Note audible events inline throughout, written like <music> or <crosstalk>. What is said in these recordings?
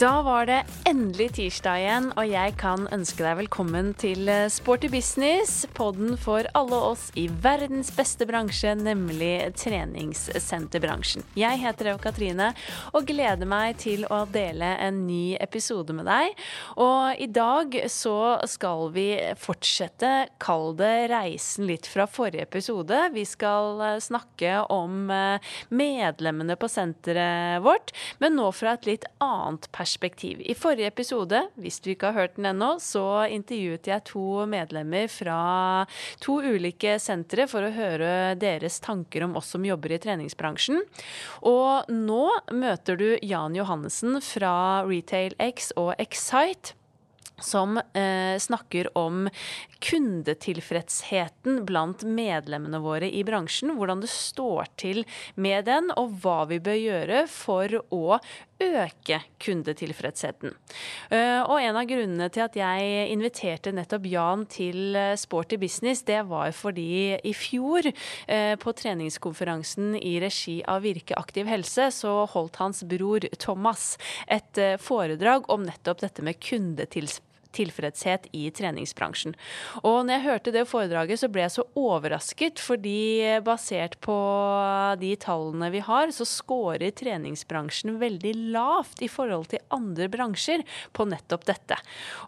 Da var det endelig tirsdag igjen, og jeg kan ønske deg velkommen til eh, Sporty business, podden for alle oss i verdens beste bransje, nemlig treningssenterbransjen. Jeg heter Eva Katrine og gleder meg til å dele en ny episode med deg. Og i dag så skal vi fortsette, kall det reisen litt fra forrige episode. Vi skal eh, snakke om eh, medlemmene på senteret vårt, men nå fra et litt annet perspektiv perspektiv. I forrige episode, hvis du ikke har hørt den ennå, så intervjuet jeg to medlemmer fra to ulike sentre for å høre deres tanker om oss som jobber i treningsbransjen. Og nå møter du Jan Johannessen fra RetailX og Excite som eh, snakker om kundetilfredsheten blant medlemmene våre i bransjen. Hvordan det står til med den, og hva vi bør gjøre for å øke kundetilfredsheten. Uh, og en av grunnene til at jeg inviterte nettopp Jan til eh, Sporty business, det var fordi i fjor, uh, på treningskonferansen i regi av Virke aktiv helse, så holdt hans bror Thomas et foredrag om nettopp dette med kundetilfredshet tilfredshet i treningsbransjen. Og når jeg hørte det foredraget, så ble jeg så overrasket, fordi basert på de tallene vi har, så scorer treningsbransjen veldig lavt i forhold til andre bransjer på nettopp dette.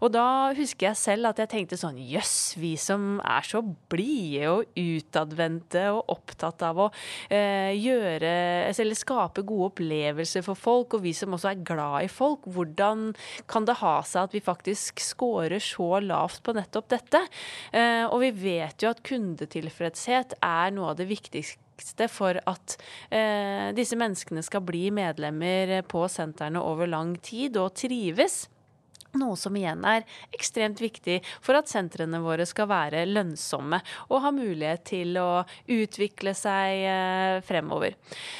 Og da husker jeg selv at jeg tenkte sånn jøss, vi som er så blide og utadvendte og opptatt av å eh, gjøre eller skape gode opplevelser for folk, og vi som også er glad i folk, hvordan kan det ha seg at vi faktisk scorer så lavt på nettopp dette. Eh, og vi vet jo at kundetilfredshet er noe av det viktigste for at eh, disse menneskene skal bli medlemmer på sentrene over lang tid og trives. Noe som igjen er ekstremt viktig for at sentrene våre skal være lønnsomme og ha mulighet til å utvikle seg eh, fremover.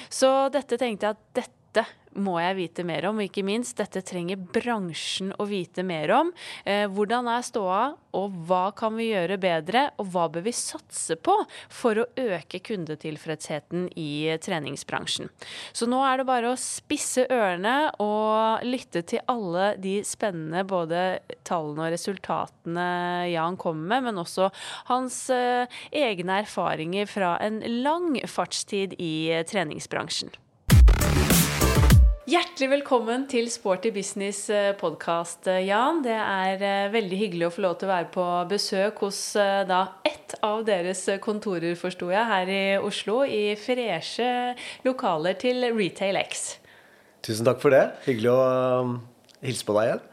Så dette tenkte jeg at dette må jeg vite mer om, og ikke minst, dette trenger bransjen å vite mer om. Eh, hvordan er ståa, og hva kan vi gjøre bedre, og hva bør vi satse på for å øke kundetilfredsheten i treningsbransjen. Så nå er det bare å spisse ørene og lytte til alle de spennende både tallene og resultatene Jan kommer med, men også hans eh, egne erfaringer fra en lang fartstid i treningsbransjen. Hjertelig velkommen til Sporty business eh, podkast, eh, Jan. Det er eh, veldig hyggelig å få lov til å være på besøk hos da ett av deres kontorer, forsto jeg, her i Oslo. I freshe lokaler til Retail X. Tusen takk for det. Hyggelig å hilse på deg igjen.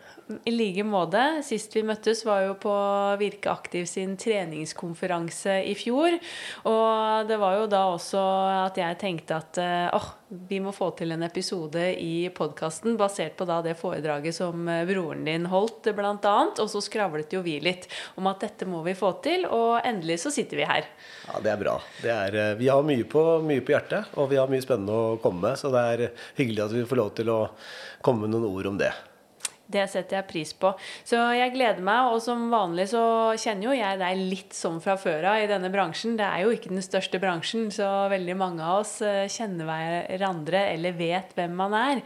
I like måte. Sist vi møttes, var jo på Virke Aktiv sin treningskonferanse i fjor. Og det var jo da også at jeg tenkte at åh, oh, vi må få til en episode i podkasten basert på da det foredraget som eh, broren din holdt, bl.a. Og så skravlet jo vi litt om at dette må vi få til, og endelig så sitter vi her. Ja, det er bra. Det er, eh, vi har mye på, mye på hjertet, og vi har mye spennende å komme med. Så det er hyggelig at vi får lov til å komme med noen ord om det. Det setter jeg pris på. Så jeg gleder meg. Og som vanlig så kjenner jo jeg deg litt sånn fra før av i denne bransjen. Det er jo ikke den største bransjen, så veldig mange av oss eh, kjenner hverandre eller vet hvem man er.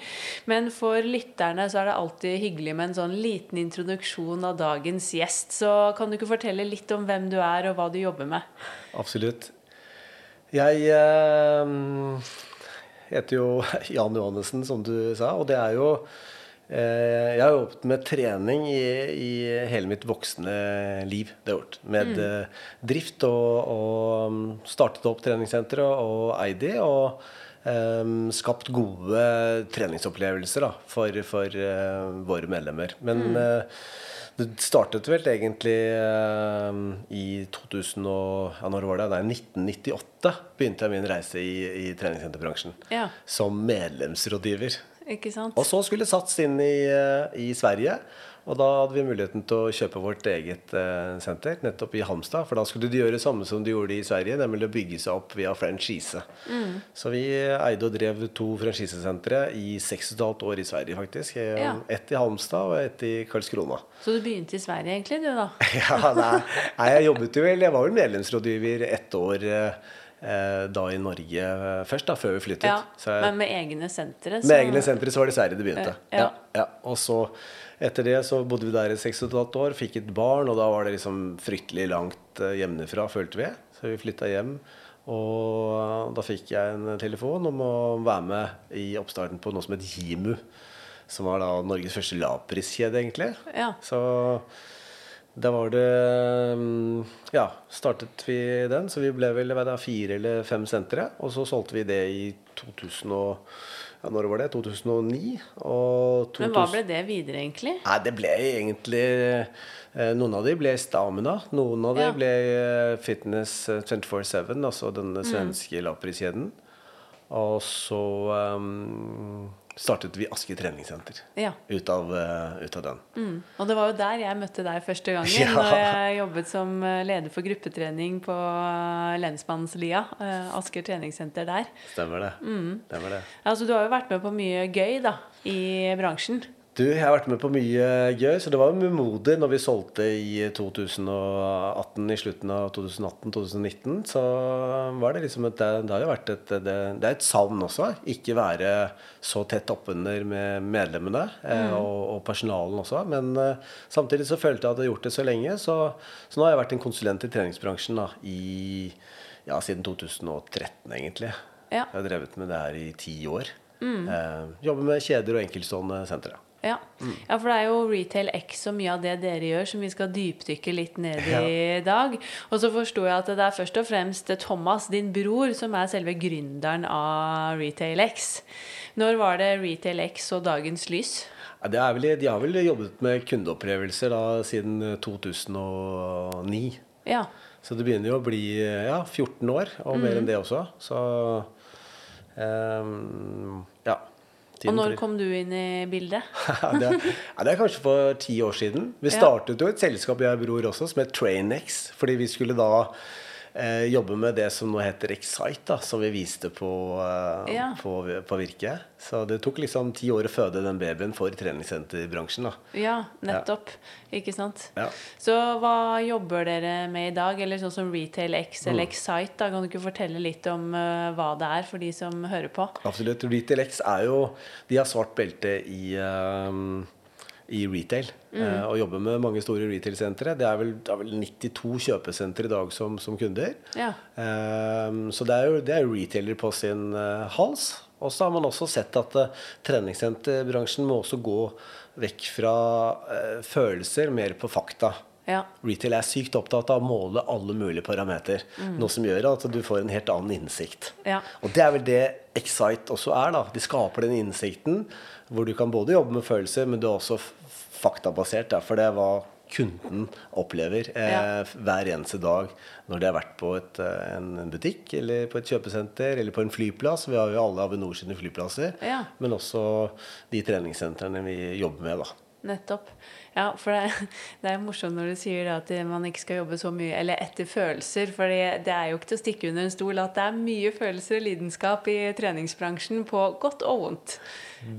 Men for lytterne så er det alltid hyggelig med en sånn liten introduksjon av dagens gjest. Så kan du ikke fortelle litt om hvem du er, og hva du jobber med? Absolutt. Jeg eh, heter jo Jan Johannessen, som du sa. Og det er jo jeg har jobbet med trening i, i, hele mitt voksne liv. Det har gjort. Med mm. Eh, drift og, og, um, startet opp treningssenteret og eid de. Og um, skapt gode treningsopplevelser da, for, for uh, våre medlemmer. Men mm. uh, det startet vel egentlig uh, i 2000 og, ja, når var det? Nei, 1998 begynte jeg min reise i, i treningssenterbransjen. Ja. Som medlemsrådgiver. Og så skulle Sats inn i, eh, i, Sverige. Og da hadde vi muligheten til å kjøpe vårt eget eh, senter nettopp i Hamstad. For da skulle de gjøre det samme som de gjorde i Sverige, nemlig å bygge seg opp via franchise. Mm. Så vi eide og drev to franchisesentre i seks og et halvt år i Sverige, faktisk. Eh, ja. Ett i Halmstad og ett i Karlskrona. Så du begynte i Sverige egentlig, du da? <laughs> ja, nei, nei, jeg jobbet jo vel Jeg var vel medlemsrådgiver ett år. Eh, da i Norge eh, først, da, før vi flyttet. Ja, Så jeg- men med egne sentre? med egne sentre så var det i Sverige det begynte. Ja. Ja. Og så etter det så bodde vi der i 6,5 år, fikk et barn, og da var det liksom fryktelig langt eh, hjemmefra, følte vi. Så vi flytta hjem. Og da fikk jeg en telefon om å være med i oppstarten på noe som het Jimu. Som var da Norges første lavpriskjede, egentlig. Ja. Så da var det mm, Ja, startet vi den. Så vi ble vel det, fire eller fem sentre. Og så solgte vi det i 2000 og, ja, når var det? 2009. Og 2000, Men hva ble det videre, egentlig? Nei, det ble egentlig eh, Noen av de ble Stamina. Noen av de Ja. ble eh, Fitness eh, 24-7, altså denne Mm. svenske lavpriskjeden. Og så ehm, startet vi Aske treningssenter Ja. ut av, eh, ut av den. Mm. Og det var jo der jeg møtte deg første gangen. <laughs> Ja. Når jeg jobbet som eh, leder for gruppetrening på eh, Lensmannslia. Asker treningssenter der. Stemmer det. Mm. Stemmer det. Altså, du har jo vært med på mye gøy da, i bransjen. Du, jeg har vært med på mye gøy, så det var umodig når vi solgte i 2018, i slutten av 2018-2019. Så var det liksom et, det har jo vært et, det, det er et savn også. Ikke være så tett oppunder med medlemmene eh, og, og personalen også. Men eh, samtidig så følte jeg at jeg hadde gjort det så lenge, så, så nå har jeg vært en konsulent i treningsbransjen da, i, ja, siden 2013 egentlig. Ja. Jeg har drevet med det her i ti år. Eh, jobber med kjeder og enkeltstående sentre. Ja. ja, for det er jo Retail X og mye av det dere gjør, som vi skal dypdykke litt ned i Ja. dag. Og så forsto jeg at det er først og fremst Thomas, din bror, som er selve gründeren av Retail X. Når var det Retail X og dagens lys? Ja, det er vel, de har vel jobbet med kundeopplevelser da, siden 2009. Ja. Så det begynner jo å bli ja, 14 år, og mer enn det også. Så ja. Og når kom du inn i bildet? <laughs> det, er, ja, det er kanskje for ti år siden. Vi startet jo et selskap, jeg og bror også, som het TrainX. Fordi vi skulle da eh, jobber med det som nå heter Excite, da, som vi viste på, eh, Ja. på, på Virke. Så det tok liksom ti år å føde den babyen for treningssenterbransjen. da. Ja, nettopp. Ikke sant? Ja. Så hva jobber dere med i dag? Eller sånn som RetailX eller Mm. Excite? Da? Kan du ikke fortelle litt om uh, hva det er for de som hører på? Absolutt. RetailX er jo De har svart belte i, ehm, i retail. eh, og jobber med mange store retail-sentre. Det, er vel- det er vel 92 kjøpesentre i dag som, som kunder. Ja. Ehm, så det er jo, det er retailer på sin uh, hals. Og så har man også sett at uh, treningssenterbransjen må også gå vekk fra uh, følelser, mer på fakta. Ja. Retail er sykt opptatt av å måle alle mulige parameter. Noe som gjør at du får en helt annen innsikt. Ja. Og det er vel det Excite også er. da. De skaper den innsikten hvor du kan både jobbe med følelser, men du har også faktabasert. Da, for det er hva kunden opplever eh, hver eneste dag når de har vært på et, eh, en butikk eller på et kjøpesenter eller på en flyplass. Vi har jo alle Avinor sine flyplasser, men også de treningssentrene vi jobber med. da. Nettopp. Ja, for det, <laughs> det er morsomt når du sier det at man ikke skal jobbe så mye eller etter følelser. For det er jo ikke til å stikke under en stol at det er mye følelser og lidenskap i treningsbransjen på godt og vondt.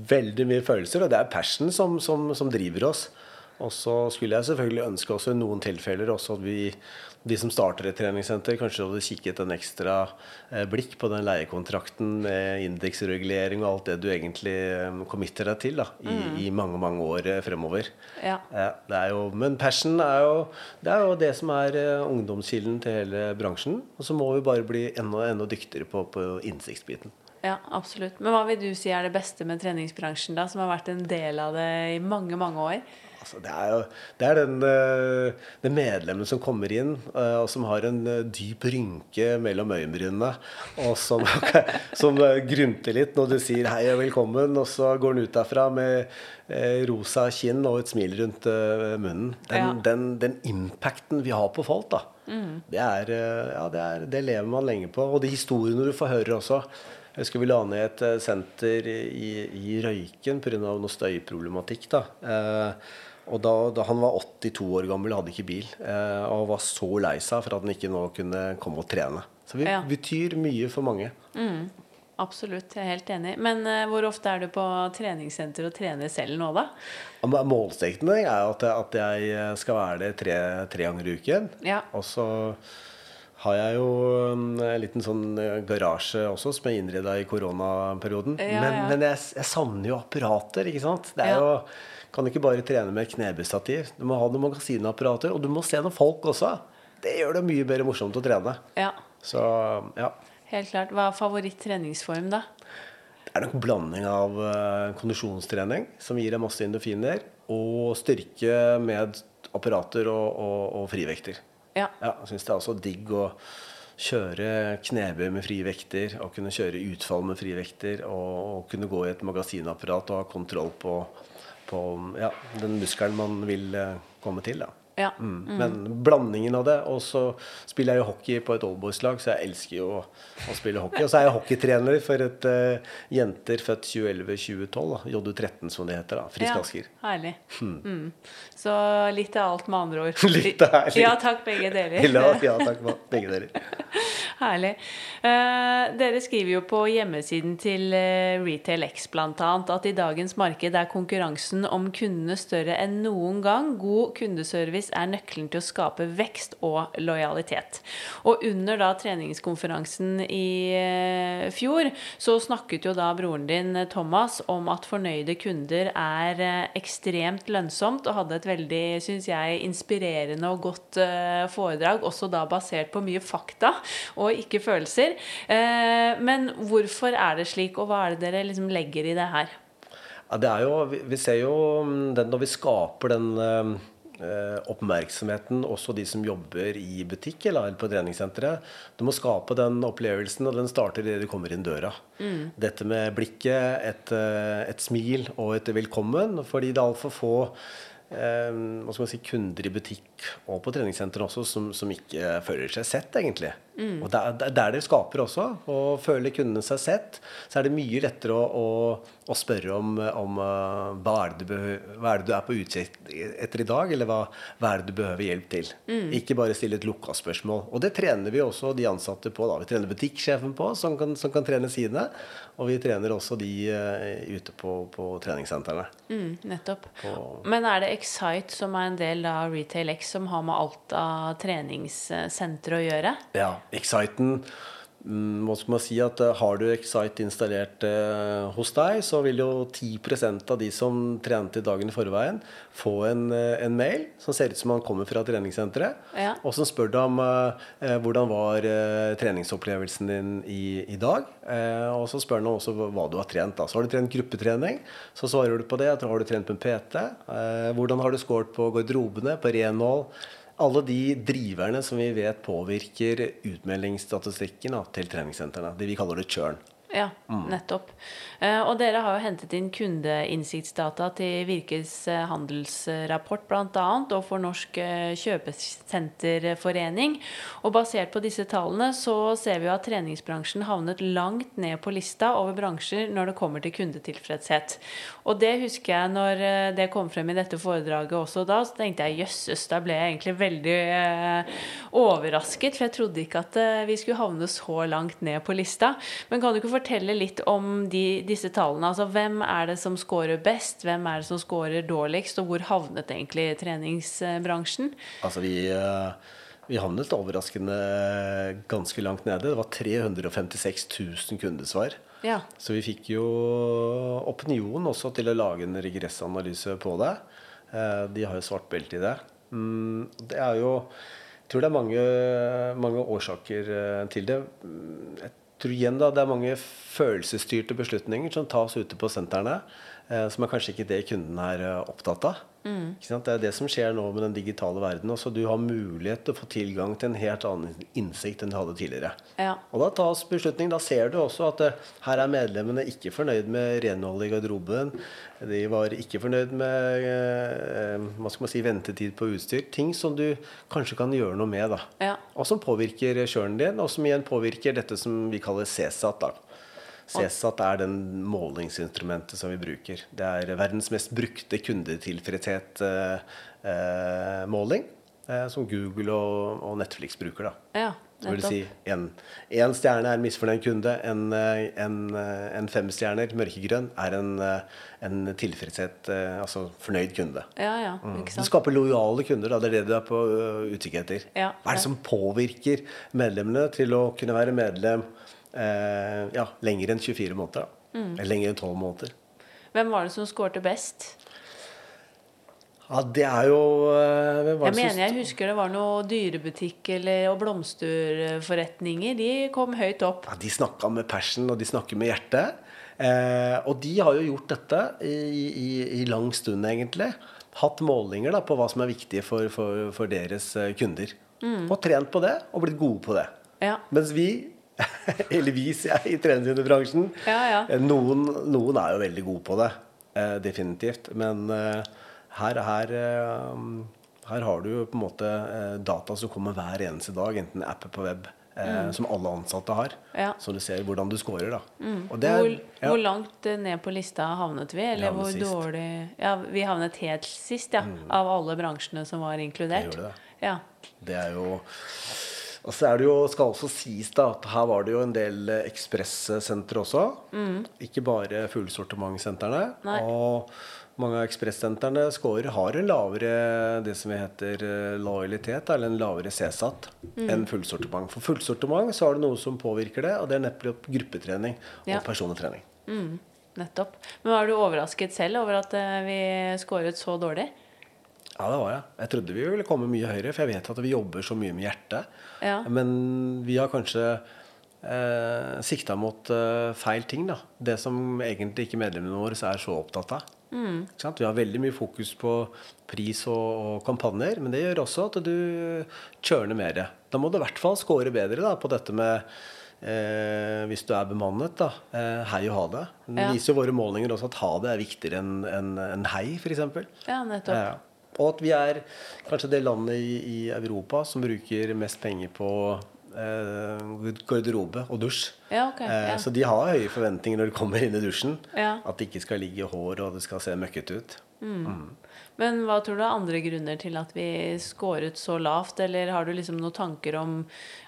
Veldig mye følelser, og det er passion som, som, som driver oss. Og så skulle jeg selvfølgelig ønske også i noen tilfeller også at vi, de som starter et treningssenter, kanskje hadde kikket en ekstra eh, blikk på den leiekontrakten med indeksregulering og alt det du egentlig eh, committer deg til da, i, i mange, mange år eh, fremover. Ja. Er jo, men passion er jo det, er jo det som er ungdomskilden til hele bransjen. Og så må vi bare bli enda, enda dyktigere på, på innsiktsbiten. Ja, absolutt. Men hva vil du si er det beste med treningsbransjen, da, som har vært en del av det i mange, mange år? Altså, det er jo det er den, eh, det medlemmet som kommer inn, eh, og som har en eh, dyp rynke mellom øyenbrynene, og som, <laughs> som grynter litt når du sier 'hei og velkommen', og så går han ut derfra med rosa kinn og et smil rundt munnen. Den, Ja. den, den impacten vi har på folk, da, det, er, ja, det, er, det lever man lenge på. Og de historiene du får høre også. Jeg husker vi la ned et eh, senter i, i Røyken pga. noe støyproblematikk. da. Eh, og da, da han var 82 år gammel, hadde ikke bil, eh, og var så lei seg for at han ikke nå kunne komme og trene. Så vi Ja. betyr mye for mange. Absolutt, jeg er helt enig. Men eh, hvor ofte er du på treningssenter og trener selv nå, da? Ja, Målsettingen er at, at jeg skal være det tre, tre ganger i uken. Ja. Og så har jeg jo en liten sånn eh, garasje også, som er innreda i koronaperioden. Ja, men, ja. men jeg, jeg savner jo apparater, ikke sant. Det er Ja. jo Kan ikke bare trene med knebøystativ. Du må ha noen magasinapparater, og du må se noen folk også. Det gjør det mye mer morsomt å trene. Ja, Så ja. helt klart. Hva er favoritt-treningsform, da? Det er nok blanding av eh, kondisjonstrening, som gir deg masse endorfiner, og styrke med apparater og, og, og frivekter. Ja. Ja, syns det er også digg å kjøre knebøy med frivekter, og kunne kjøre utfall med frivekter, og, og kunne gå i et magasinapparat og ha kontroll på, på ja, den muskelen man vil eh, komme til. Da. Ja. Mm. Men blandingen av det. Og så spiller jeg jo hockey på et oldboys-lag, så jeg elsker jo å, å spille hockey. Og så er jeg hockeytrener for et uh, jenter født 2011-2012, JU13 som det heter. da, Frisk Ja, Herlig. Mm. Så litt av alt, med andre ord. <laughs> Litt av herlig. <laughs> Ja takk, begge deler. Ja, takk begge dere. Herlig. Eh, dere skriver jo på hjemmesiden til eh, Retail X bl.a. at i dagens marked er konkurransen om kundene større enn noen gang. God kundeservice er nøkkelen til å skape vekst og lojalitet. Og under da treningskonferansen i eh, fjor, så snakket jo da broren din Thomas om at fornøyde kunder er eh, ekstremt lønnsomt, og hadde et veldig, syns jeg, inspirerende og godt foredrag, også da basert på mye fakta og ikke følelser. Eh, men hvorfor er det slik, og hva er det dere liksom legger i det her? Ja, det er jo, vi, ser jo mm, den når vi skaper den eh, oppmerksomheten, også de som jobber i butikk eller på treningssenteret. Du må skape den opplevelsen, og den starter idet du kommer inn døra. Dette med blikket, et, eh, et smil og et velkommen. Fordi det er altfor få eh, si, kunder i butikk og på treningssenteret også som, som ikke føler seg sett, egentlig. Og det er det er der det skaper også. Å føle kundene seg sett, så er det mye lettere å, å, å spørre om, om eh, hva, er det du hva er det du er på utkikk etter i dag, eller hva, hva er det du behøver hjelp til. Ikke bare stille et lukka spørsmål. Og det trener vi også de ansatte på. Da. Vi trener butikksjefen på, som kan, som kan trene sine. Og vi trener også de uh, ute på, på treningssentrene. Mm, nettopp. Og- Men er det Excite som er en del av Retail X, som har med alt av treningssentre å gjøre? Ja, Exciten mm, Hva skal man si at eh, Har du Excite installert eh, hos deg, så vil jo 10% av de som trente dagen i forveien, få en, eh, en mail som ser ut som han kommer fra treningssenteret, Ja. og som spør deg om eh, hvordan var eh, treningsopplevelsen din i, i dag. Eh, og så spør han også hva du har trent. Da. Så har du trent gruppetrening, så svarer du på det. Har du trent på en PT? Eh, hvordan har du scoret på garderobene, på renhold? Alle de driverne som vi vet påvirker utmeldingsstatistikken da, til treningssentrene. De vi kaller det churn. Ja, nettopp. Eh, og dere har jo hentet inn kundeinnsiktsdata til Virkes eh, handelsrapport bl.a. og for Norsk eh, kjøpesenterforening. Og basert på disse tallene så ser vi at treningsbransjen havnet langt ned på lista over bransjer når det kommer til kundetilfredshet. Og det husker jeg når det kom frem i dette foredraget også da, så tenkte jeg jøsses, da ble jeg egentlig veldig overrasket, for jeg trodde ikke at vi skulle havne så langt ned på lista. Men kan du ikke fortelle litt om de, disse tallene? Altså hvem er det som scorer best, hvem er det som scorer dårligst, og hvor havnet egentlig treningsbransjen? Altså vi, eh, vi havnet overraskende ganske langt nede. Det var 356 000 kundesvar. Ja. Så vi fikk jo opinion også til å lage en regressanalyse på det. Eh, De har jo svart belte i det. Mm, Det er jo Jeg tror det er mange, mange årsaker eh, til det. Mm, Jeg tror igjen da det er mange følelsesstyrte beslutninger som tas ute på sentrene, eh, som er kanskje ikke det kunden er eh, opptatt av. Ikke sant? Det er det som skjer nå med den digitale verden. Også du har mulighet til å få tilgang til en helt annen innsikt enn du hadde tidligere. Ja. Og da tas beslutning. Da ser du også at uh, her er medlemmene ikke fornøyd med renholdet i garderoben. De var ikke fornøyd med uh, hva skal man si, ventetid på utstyr. Ting som du kanskje kan gjøre noe med. da. Ja. Og som påvirker kjøren din, og som igjen påvirker dette som vi kaller CSAT. da. CSAT er den målingsinstrumentet som vi bruker. Det er verdens mest brukte kundetilfredshet-måling. eh, som Google og, Netflix bruker. da. Ja, Så vil si en, en stjerne er misfornøyd kunde, en, eh, en, eh, en fem stjerner, mørkegrønn, er en, eh, en tilfredshet, eh, altså fornøyd kunde. Ja, ja, Mm. Du skaper lojale kunder, da. det er det du er på utkikk etter. Ja, Hva er det som påvirker medlemmene til å kunne være medlem eh, ja, lenger enn 24 måneder? Mm. Eller lenger enn 12 måneder. Hvem var det som skårte best? Ja, det er jo eh, Jeg det som- mener jeg husker det var noe dyrebutikk eller, og blomsterforretninger. De kom høyt opp. Ja, de snakka med passion, og de snakker med hjertet. Eh, og de har jo gjort dette i, i, i lang stund, egentlig. Hatt målinger da, på hva som er viktig for, for, for deres eh, kunder. Mm. Og trent på det, og blitt gode på det. Ja. Mens vi, eller vi sier jeg, i treningshundebransjen Ja, ja. eh, Noen, noen er jo veldig gode på det, eh, definitivt. Men eh, her, her, her har du jo på en måte data som kommer hver eneste dag, enten app på web, Mm. som alle ansatte har. Mm. Ja. Så du ser hvordan du scorer, da. Og det er- Hvor, ja. hvor langt ned på lista havnet vi? Eller havnet hvor sist. Mm. dårlig Ja, vi havnet helt sist, ja. Av alle bransjene som var inkludert. Det. Det er jo Og så er det jo, skal også sies da, at her var det jo en del eh, ekspressentre også. Ikke bare fuglesortimentsentrene. Mm. Og mange av ekspressentrene scorer har en lavere det som heter eh, lojalitet, eller en lavere CSAT, Mm. enn fullsortiment. For fullsortiment så har det noe som påvirker det, og det er nettopp gruppetrening og Ja. personlig. Mm, nettopp. Men var du overrasket selv over at eh, vi scoret så dårlig? Ja, det var jeg. Jeg trodde vi ville komme mye høyere, for jeg vet at vi jobber så mye med hjertet. Ja. Men vi har kanskje eh, sikta mot eh, feil ting, da. Det som egentlig ikke medlemmene våre er så opptatt av. Mm. Vi har veldig mye fokus på pris og, og kampanjer, men det gjør også at du churner mer. Da må du i hvert fall score bedre da, på dette med eh, hvis du er bemannet, da. Eh, hei og ha det. Det Ja. viser jo våre målinger også at ha det er viktigere enn en, en hei, f.eks. Ja, nettopp. Ja. Og at vi er kanskje det landet i, i Europa som bruker mest penger på eh, garderobe og dusj. Ja, okay, Eh, Ja. Så de har høye forventninger når de kommer inn i dusjen. Ja. At det ikke skal ligge hår, og det skal se møkkete ut. Men hva tror du er andre grunner til at vi scoret så lavt? Eller har du liksom noen tanker om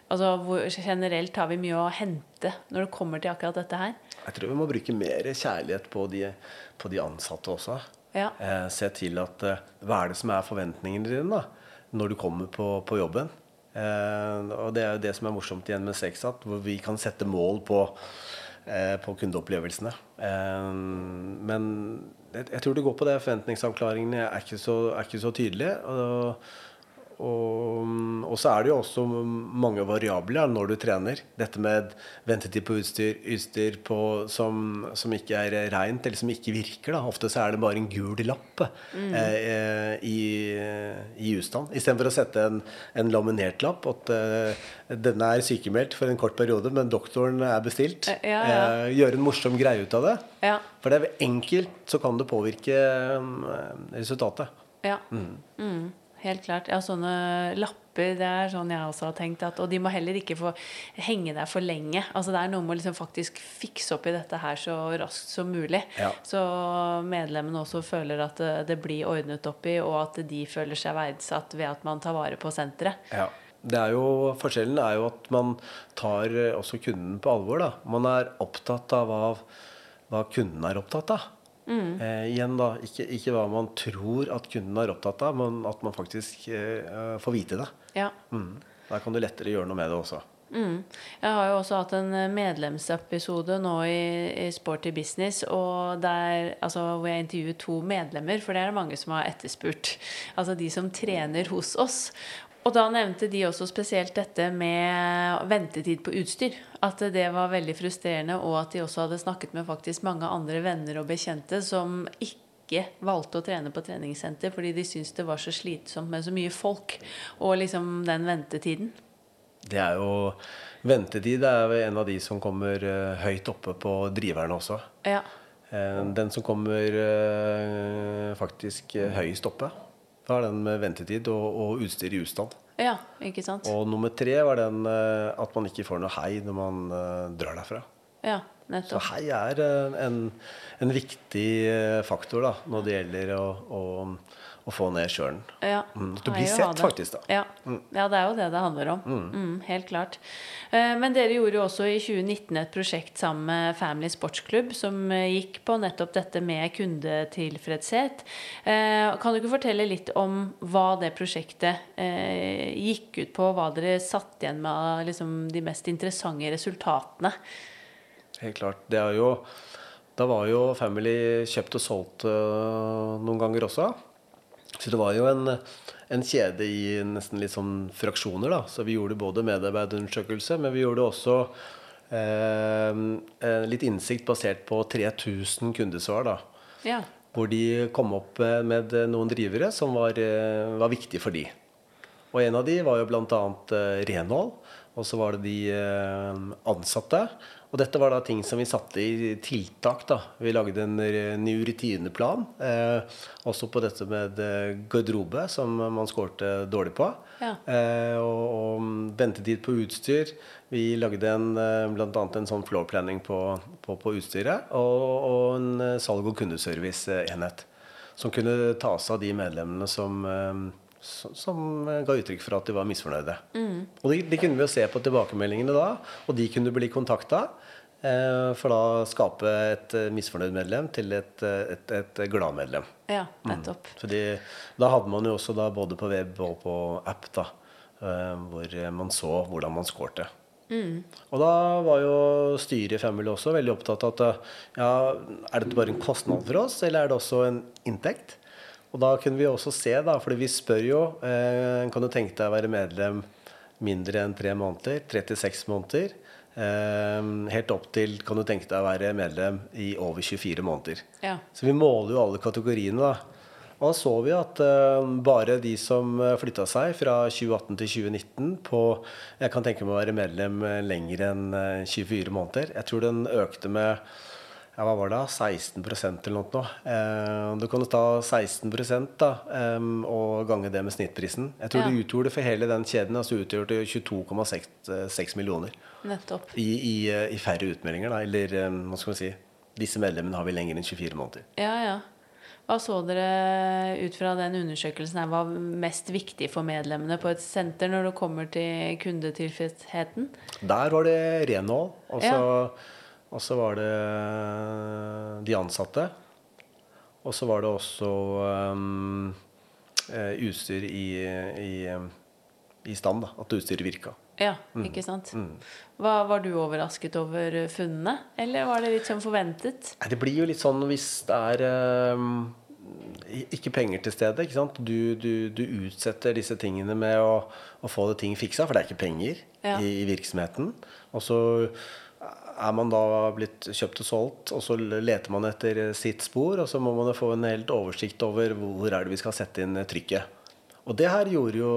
Altså hvor generelt har vi mye å hente når det kommer til akkurat dette her? Jeg tror vi må bruke mer kjærlighet på de, på de ansatte også. Ja. Eh, se til at eh, Hva er det som er forventningene dine da, når du kommer på, på jobben? Eh, og det er jo det som er morsomt igjen med Sexat, hvor vi kan sette mål på, eh, på kundeopplevelsene. Eh, men jeg, jeg tror det går på det. Forventningsavklaringene er ikke så, er ikke så tydelige. Og, og, og så er det jo også mange variabler når du trener. Dette med ventetid på utstyr, utstyr på, som, som ikke er rent, eller som ikke virker. Da. Ofte så er det bare en gul lapp eh, i, i husstand. Istedenfor å sette en, en laminert lapp at eh, denne er sykemeldt for en kort periode, men doktoren er bestilt. Eh, ja, ja. Eh, gjøre en morsom greie ut av det. Ja. For det er enkelt, så kan det påvirke eh, resultatet. Ja. Mm. Helt klart. Ja, sånne lapper, det er sånn jeg også har tenkt. At, og de må heller ikke få henge der for lenge. Altså Det er noe med å liksom faktisk fikse opp i dette her så raskt som mulig. Ja. Så medlemmene også føler at det, det blir ordnet opp i, og at de føler seg verdsatt ved at man tar vare på senteret. Ja. Det er jo, forskjellen er jo at man tar eh, også kunden på alvor. Da. Man er opptatt av hva, hva kunden er opptatt av. Eh, igjen da, ikke, ikke hva man tror at kunden er opptatt av, men at man faktisk eh, får vite det. Ja. Mm. Da kan du lettere gjøre noe med det også. Mm. Jeg har jo også hatt en eh, medlemsepisode nå i, i Sporty Business og der, altså, hvor jeg intervjuet to medlemmer, for det er det mange som har etterspurt. Altså de som trener hos oss. Og da nevnte de også spesielt dette med ventetid på utstyr. At det var veldig frustrerende, og at de også hadde snakket med faktisk mange andre venner og bekjente som ikke valgte å trene på treningssenter fordi de syntes det var så slitsomt med så mye folk og liksom den ventetiden. Det er jo Ventetid er en av de som kommer eh, høyt oppe på driverne også. Ja. Eh, den som kommer eh, faktisk høyest oppe, da er den med ventetid og, og utstyr i utstand. Ja, ikke sant? Og nummer tre var den eh, at man ikke får noe hei når man eh, drar derfra. Ja, nettopp. Så hei er eh, en, en viktig faktor da, når det gjelder å, å, å få ned kjølen. Ja, Mm, du blir sett, faktisk, da. Ja. ja, det er jo det det handler om. Mm, helt klart. Eh, Men dere gjorde jo også i 2019 et prosjekt sammen med Family Sportsklubb som eh, gikk på nettopp dette med kundetilfredshet. Eh, Kan du ikke fortelle litt om hva det prosjektet eh, gikk ut på? Hva dere satt igjen med av liksom, de mest interessante resultatene? Helt klart. Det er jo Da var jo Family kjøpt og solgt noen ganger også. Så det var jo en, en kjede i nesten litt sånn fraksjoner, da. Så vi gjorde både medarbeiderundersøkelse, men vi gjorde også eh, eh, litt innsikt basert på 3000 kundesvar, da. Ja. Hvor de kom opp eh, med noen drivere som var, eh, var viktige for de. Og en av de var jo bl.a. Renhold. Og så var det de ansatte. Og dette var da ting som vi satte i tiltak. da. Vi lagde en eh, ny rutineplan. Eh, også på dette med eh, garderobe, som man skårte dårlig på. Ja. Eh, og, og ventetid på utstyr. Vi lagde en, eh, annet en sånn floor planning på, på, på utstyret. Og, og en eh, salg- og kundeserviceenhet. Som kunne ta seg av de medlemmene som, eh, som, som ga uttrykk for at de var misfornøyde. Og de, de kunne vi jo se på tilbakemeldingene da, og de kunne bli kontakta. Eh, for da skape et eh, misfornøyd medlem til et, eh, et, et glad medlem. ja, nettopp. Fordi da hadde man jo også da både på web og på app da, eh, hvor man så hvordan man skårte. Og da var jo styret i Family også veldig opptatt av at eh, ja, er dette bare en kostnad for oss, eller er det også en inntekt? Og da kunne vi også se, da, fordi vi spør jo eh, Kan du tenke deg å være medlem mindre enn tre måneder? 36 måneder? Eh, helt opp til kan du tenke deg å være medlem i over 24 måneder. Ja. Så vi måler jo alle kategoriene, da. Og da så vi at eh, bare de som flytta seg fra 2018 til 2019 på Jeg kan tenke meg å være medlem eh, lenger enn eh, 24 måneder. Jeg tror den økte med ja, hva var det, da? 16 eller noe. nå. Eh, du kan jo ta 16 da, um, og gange det med snittprisen. Jeg tror Ja. det utgjorde for hele den kjeden altså utgjorde 22,6 millioner Nettopp. i, i, eh, i færre utmeldinger. Da, eller um, hva skal man si Disse medlemmene har vi lenger enn 24 måneder. Ja, ja. Hva så dere ut fra den undersøkelsen her var mest viktig for medlemmene på et senter når det kommer til kundetilfredsheten? Der var det renhold, og så, Ja. Og så var det eh, de ansatte. Og så var det også um, utstyr i, i, i stand, da. At utstyret virka. Ja, Mm. ikke sant? Hva, var du overrasket over funnene, eller var det litt som forventet? Det blir jo litt sånn hvis det er um, ikke penger til stede. ikke sant? Du, du, du utsetter disse tingene med å, å få det ting fiksa, for det er ikke penger Ja. i, i virksomheten. Og så er man da blitt kjøpt og solgt, og så leter man etter sitt spor, og så må man få en helt oversikt over hvor er det vi skal sette inn trykket. Og det her gjorde jo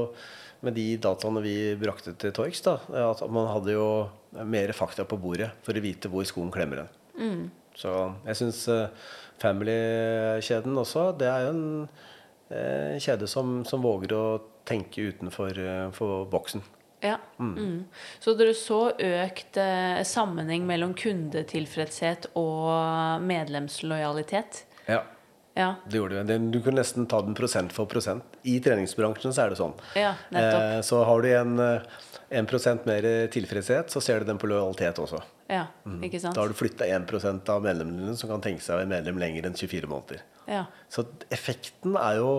med de dataene vi brakte til Torx, da, at man hadde jo mer fakta på bordet for å vite hvor skoen klemmer hen. Så jeg syns Family-kjeden også, det er jo en eh, kjede som, som våger å tenke utenfor eh, for boksen. Ja. Mm. Så dere så økt eh, sammenheng mellom kundetilfredshet og medlemslojalitet? Ja. Ja. Det gjorde vi. Du kunne nesten ta den prosent for prosent. I treningsbransjen så er det sånn. Ja. Eh, så har du en, eh, en prosent mer tilfredshet, så ser du den på lojalitet også. Ja, ikke sant? Da har du flytta 1% av medlemmene som kan tenke seg å være medlem lenger enn 24 måneder. Ja. Så effekten er jo,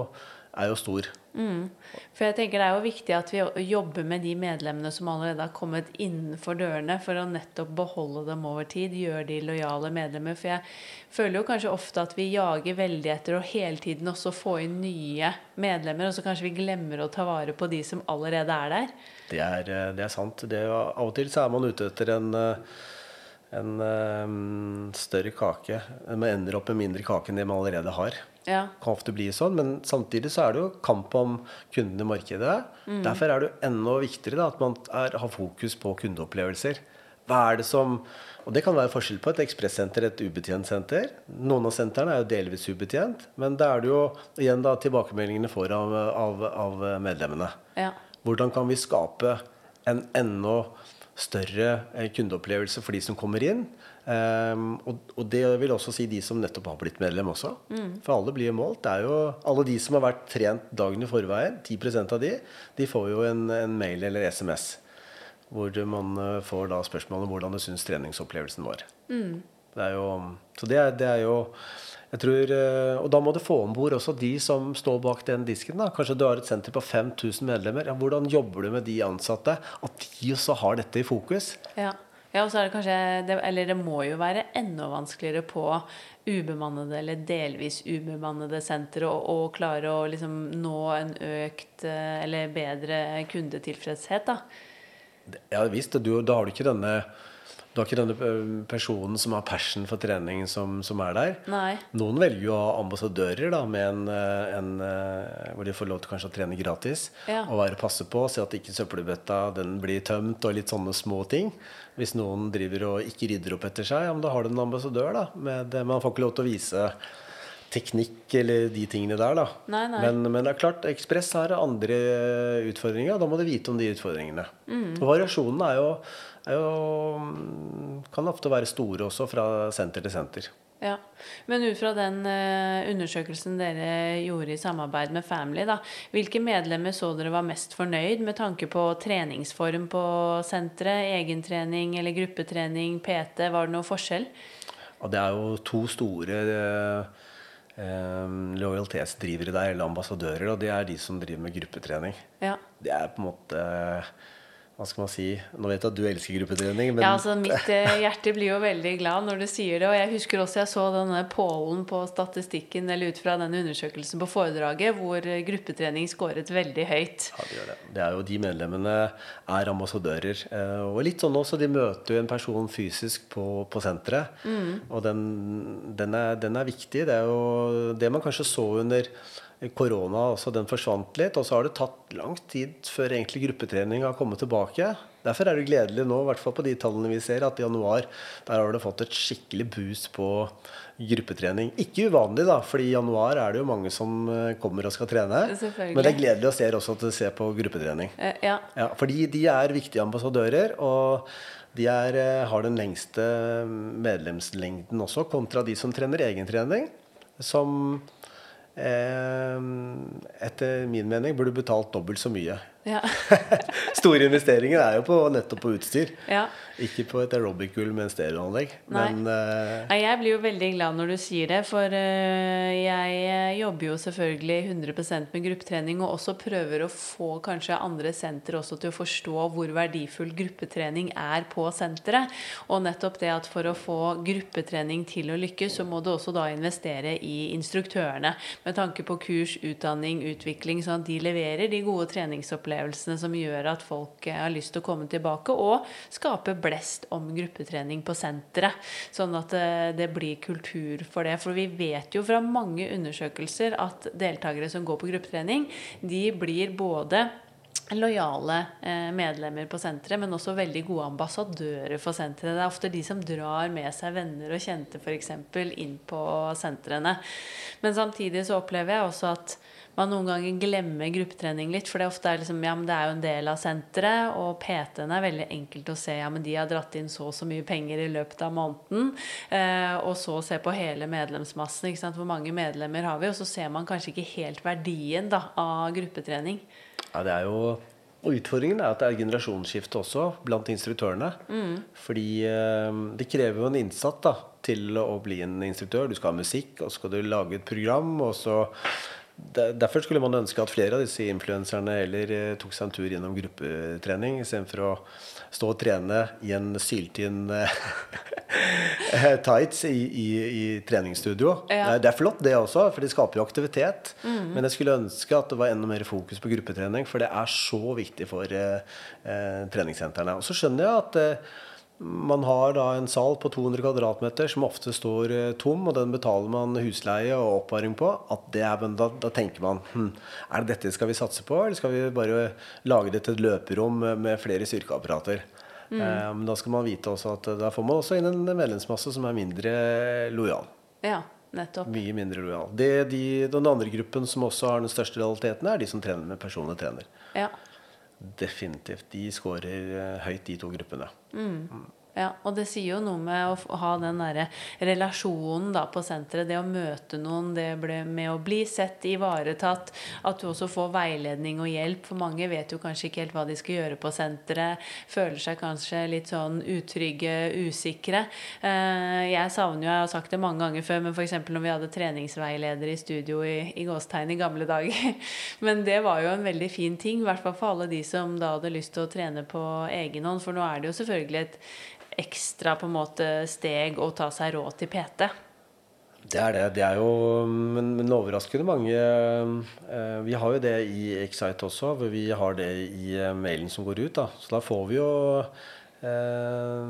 er jo stor. For jeg tenker det er jo viktig at vi jobber med de medlemmene som allerede har kommet innenfor dørene, for å nettopp beholde dem over tid, gjøre de lojale medlemmer. For jeg føler jo kanskje ofte at vi jager veldig etter å hele tiden også få inn nye medlemmer, og så kanskje vi glemmer å ta vare på de som allerede er der. Det er, eh, det er sant. Det, er- av og til så er man ute etter en, eh, en eh, større kake. Man ender opp med mindre kake enn det man allerede har. Ja. kan ofte bli sånn, men samtidig så er det jo kamp om kundene i markedet. Derfor er det jo enda viktigere da, at man er, har fokus på kundeopplevelser. Hva er det som Og det kan være forskjell på et ekspressenter et ubetjent senter. Noen av sentrene er jo delvis ubetjent, men da er det jo igjen da tilbakemeldingene får av, av, av medlemmene. Ja. Hvordan kan vi skape en enda større eh, kundeopplevelse for de som kommer inn. Um, og, og, det vil også si de som nettopp har blitt medlem også. Mm. For alle blir jo målt. Det er jo alle de som har vært trent dagen i forveien, 10% av de, de får jo en, en mail eller SMS. Hvor man eh, får da spørsmål om hvordan du syns treningsopplevelsen var. Mm. Det er jo, så det er, det er jo jeg tror, eh, og da må du få om bord også de som står bak den disken. da. Kanskje du har et senter på 5000 medlemmer. Ja, hvordan jobber du med de ansatte? At de også har dette i fokus. Ja. Ja, og så er det kanskje det, Eller det må jo være enda vanskeligere på ubemannede eller delvis ubemannede sentre å, klare å liksom nå en økt eh, eller bedre kundetilfredshet, da. Ja visst. Du, da har du ikke denne du har ikke denne eh, personen som har passion for trening, som, som er der. Nei. Noen velger jo å ha ambassadører da, med en, eh, en, eh, hvor de får lov til kanskje å trene gratis. Ja. Og være passe på, se at ikke søppelbøtta den blir tømt, og litt sånne små ting. Hvis noen driver og ikke rydder opp etter seg, ja, men da har du en ambassadør. da. Med, man får ikke lov til å vise teknikk eller de tingene der. da. Nei, nei. Men, men, det er klart, Ekspress har andre utfordringer, og da må du vite om de utfordringene. Mm. Og variasjonen er jo, er jo, kan ofte være store også fra senter til senter. Ja, Men ut fra den uh, undersøkelsen dere gjorde i samarbeid med Family, da, hvilke medlemmer så dere var mest fornøyd med tanke på treningsform på senteret? Egentrening eller gruppetrening, PT? Var det noe forskjell? Ja, det er jo to store uh, um, lojalitetsdrivere der, eller ambassadører, og det er de som driver med gruppetrening. Ja. Det er på en måte hva skal man si Nå vet jeg at du elsker gruppetrening. Men... Ja, altså Mitt eh, hjerte blir jo veldig glad når du sier det. Og jeg husker også jeg så denne pålen på statistikken eller ut fra den undersøkelsen på foredraget hvor eh, gruppetrening skåret veldig høyt. Ja, det gjør det. Det er jo De medlemmene er ambassadører. Eh, og litt sånn også, de møter jo en person fysisk på, på senteret. Mm. Og den, den, er, den er viktig. Det er jo det man kanskje så under korona også, den forsvant litt. Og så har det tatt lang tid før egentlig gruppetrening har kommet tilbake. Derfor er det gledelig nå, i hvert fall på de tallene vi ser, at i januar der har det fått et skikkelig boost på gruppetrening. Ikke uvanlig, da, fordi i januar er det jo mange som eh, kommer og skal trene. Men det er gledelig å se også at du ser på gruppetrening. Eh, ja. Ja, fordi de er viktige ambassadører. og de er, eh, har den lengste medlemslengden også, kontra de som trener egentrening. Som etter min mening burde betalt dobbelt så mye. Ja. <laughs> Store investeringer er jo på, nettopp på utstyr. Ja. Ikke på et aerobic-gull med en stereoanlegg. Nei. Men, uh, Nei, jeg blir jo veldig glad når du sier det, for uh, jeg eh, jobber jo selvfølgelig 100 med gruppetrening, og også prøver å få kanskje andre senter også til å forstå hvor verdifull gruppetrening er på senteret. Og nettopp det at for å få gruppetrening til å lykkes, så må du også da investere i instruktørene. Med tanke på kurs, utdanning, utvikling, sånn at de leverer de gode treningsopplevelsene som gjør at folk har lyst til å komme tilbake, og skape blest om gruppetrening på senteret. Sånn at eh, det blir kultur for det. For vi vet jo fra mange undersøkelser at deltakere som går på gruppetrening, de blir både lojale eh, medlemmer på senteret, men også veldig gode ambassadører for senteret. Det er ofte de som drar med seg venner og kjente f.eks. inn på sentrene. Men samtidig så opplever jeg også at man noen ganger glemmer gruppetrening litt. For det ofte er liksom, ja, men det er jo en del av senteret, og PT-en er veldig enkelt å se. Ja, men de har dratt inn så og så mye penger i løpet av måneden. Eh, og så se på hele medlemsmassen. ikke sant? Hvor mange medlemmer har vi? Og så ser man kanskje ikke helt verdien da, av gruppetrening. Ja, det er jo og utfordringen er at det er generasjonsskifte også blant instruktørene. Mm. Fordi eh, det krever jo en innsatt da, til å bli en instruktør. Du skal ha musikk, og så skal du lage et program. og så Derfor skulle man ønske at flere av disse influenserne heller eh, tok seg en tur gjennom gruppetrening istedenfor å stå og trene i en syltynn eh, <laughs> tights i, i, i treningsstudio. Ja. Det er flott, det også, for det skaper jo aktivitet. Mm. Men jeg skulle ønske at det var enda mer fokus på gruppetrening, for det er så viktig for eh, eh treningssentrene. Og så skjønner jeg at eh, man har da en sal på 200 kvadratmeter som ofte står eh, tom, og den betaler man husleie og oppvaring på. Er, da, da, tenker man hm, er det dette skal vi satse på, eller skal vi bare lage det til et løperom med flere styrkeapparater? Mm. Eh, men da skal man vite også at da får man også inn en medlemsmasse som er mindre lojal. Ja, nettopp. Mye mindre lojal. Det, de, den andre gruppen som også har den største realiteten, er de som trener med personlig trener. Ja. Definitivt. De scorer eh, høyt, de to gruppene. Ja, og det sier jo noe med å ha den derre relasjonen da på senteret. Det å møte noen, det med å bli sett, ivaretatt. At du også får veiledning og hjelp. For mange vet jo kanskje ikke helt hva de skal gjøre på senteret. Føler seg kanskje litt sånn utrygge, usikre. Eh, Jeg savner jo, jeg har sagt det mange ganger før, men f.eks. når vi hadde treningsveileder i studio i, i Gåstegn i gamle dager. <laughs> Men det var jo en veldig fin ting, i hvert fall for alle de som da hadde lyst til å trene på egen hånd. For nå er det jo selvfølgelig et ekstra på en måte steg å ta seg råd til PT. Det er det. Det er jo Men, men overraskende mange eh, Vi har jo det i Excite også, hvor vi har det i eh, mailen som går ut. da Så da får vi jo eh,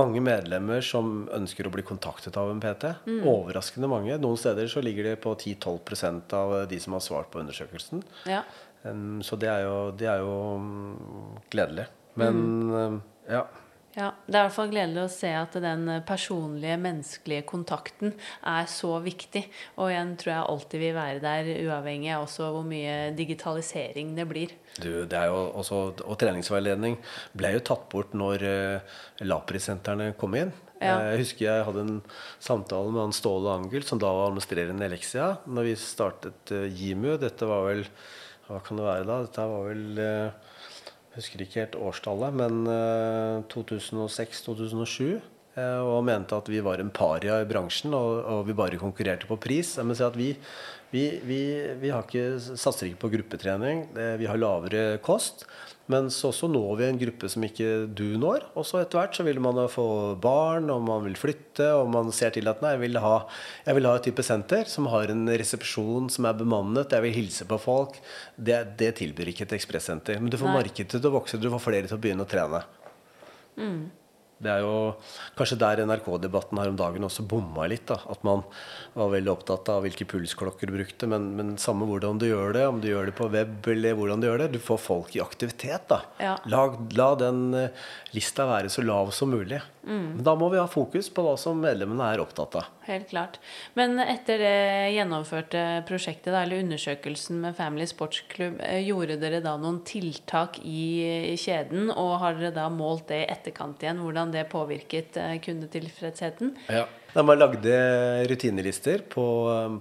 mange medlemmer som ønsker å bli kontaktet av en PT. Overraskende mange. Noen steder så ligger det på 10-12% av de som har svart på undersøkelsen. Ja. Um, så det er jo, det er jo mm, gledelig. Men um, ja. Ja, Det er i hvert fall gledelig å se at den personlige, menneskelige kontakten er så viktig. Og igjen tror jeg alltid vil være der, uavhengig av også hvor mye digitalisering det blir. Du, det er jo også, og treningsveiledning ble jo tatt bort når uh, Lapri-sentrene kom inn. Ja. Eh, Jeg husker jeg hadde en samtale med han Ståle Angull, som da var administrerende i Elexia, når vi startet uh, Jimu. Dette var vel Hva kan det være da? Dette var vel uh, husker ikke helt årstallet, men uh, 2006-2007. eh, Og mente at vi var en paria i bransjen, og, og vi bare konkurrerte på pris. Jeg må si at vi, vi, vi, vi har ikke, satser ikke på gruppetrening. Vi har lavere kost. Men så så når vi en gruppe som ikke du når. Og så etter hvert så vil man få barn, og man vil flytte, og man ser til at nei, jeg vil ha, jeg vil ha et type senter som har en resepsjon som er bemannet, jeg vil hilse på folk. Det, det tilbyr ikke et ekspressenter. Men du får Nei. markedet til å vokse, du får flere til å begynne å trene. Det er jo kanskje der NRK-debatten her om dagen også bomma litt. da, At man var veldig opptatt av hvilke pulsklokker du brukte. Men, men samme hvordan du gjør det, om du gjør det på web eller hvordan du gjør det, du får folk i aktivitet. da. Ja. La, la den eh, lista være så lav som mulig. Mm. da må vi ha fokus på hva som medlemmene er opptatt av. Helt klart. Men etter det gjennomførte prosjektet, eller undersøkelsen med Family Sportsklubb, eh, gjorde dere da noen tiltak i kjeden? Og har dere da målt det i etterkant igjen, hvordan det påvirket eh, kundetilfredsheten? Ja. Man lagde rutinelister på,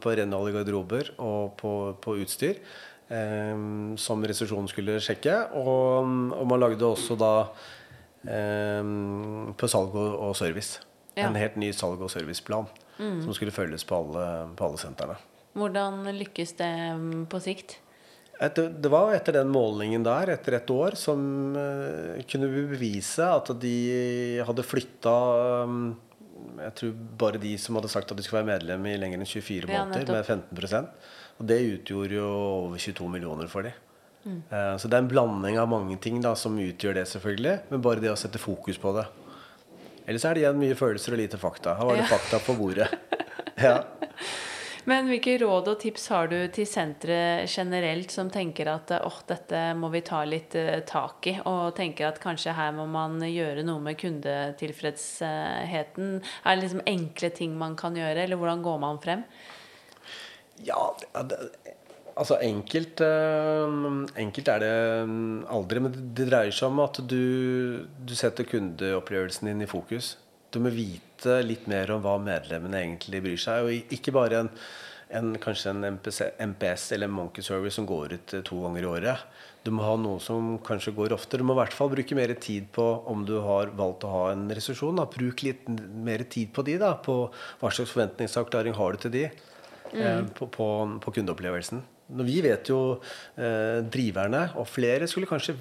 på renhold i garderober og på, på utstyr eh, som resepsjonen skulle sjekke. Og, og man lagde også da eh, på salg og, service. Ja. En helt ny salg- og serviceplan som skulle følges på alle, på alle sentrene. Hvordan lykkes det mm, på sikt? Etter, det var etter den målingen der, etter et år, som uh, kunne vi bevise at de hadde flytta Jeg tror bare de som hadde sagt at de skulle være medlem i lenger enn 24 Ja, måneder, ja, med 15% Og det utgjorde jo over 22 millioner for dem. Eh, Så det er en blanding av mange ting da, som utgjør det, selvfølgelig. Men bare det å sette fokus på det. Ellers er det igjen mye følelser og lite fakta. Her var det Ja. fakta på bordet. <laughs> Ja. Men hvilke råd og tips har du til senteret generelt som tenker at åh, dette må vi ta litt eh, tak i, og tenker at kanskje her må man gjøre noe med kundetilfredsheten? Er det liksom enkle ting man kan gjøre, eller hvordan går man frem? Ja, det, altså enkelt eh, Enkelt er det mm, aldri, men det, dreier seg om at du, du setter kundeopplevelsen din i fokus. Du må vite litt mer om hva medlemmene egentlig bryr seg. Og ikke bare en, en, kanskje en MPC, MPS eller en Monkey Service som går ut eh, to ganger i året. Du må ha noe som kanskje går oftere. Du må i hvert fall bruke mer tid på om du har valgt å ha en resesjon. Bruk litt mer tid på de. da, På hva slags forventningsavklaring har du til de eh, på, på, på kundeopplevelsen. Når vi vet jo eh, driverne, og flere skulle kanskje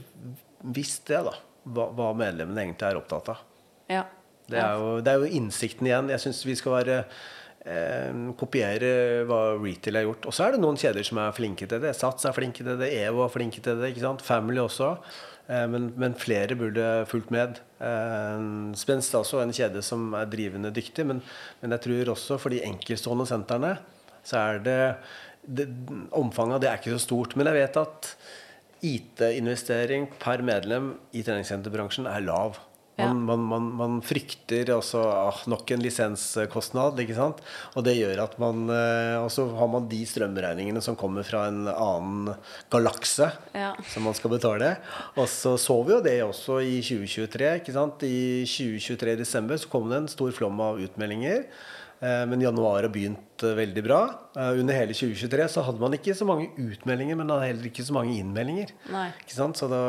visst det, da. Hva, hva medlemmene egentlig er opptatt av. Ja. Det er jo, det er jo innsikten igjen. Jeg syns vi skal være eh, kopiere hva retail har gjort. Og så er det noen kjeder som er flinke til det. Sats er flinke til det, EVO er flinke til det. ikke sant? Family også. Eh, men, men flere burde fulgt med. Eh, Spenst er også en kjede som er drivende dyktig. Men, men jeg tror også for de enkeltstående sentrene så er det, det Omfanget av det er ikke så stort. Men jeg vet at IT-investering per medlem i treningssenterbransjen er lav. Man, man, man, man frykter også, ah, nok en lisenskostnad, ikke sant. Og det gjør at man eh, Og så har man de strømregningene som kommer fra en annen galakse Ja. som man skal betale. Og så så vi jo det også i 2023. ikke sant? I 2023 i desember så kom det en stor flom av utmeldinger. Eh, Men januar har begynt eh, veldig bra. Eh, Under hele 2023 så hadde man ikke så mange utmeldinger, men hadde heller ikke så mange innmeldinger. Nei. Så da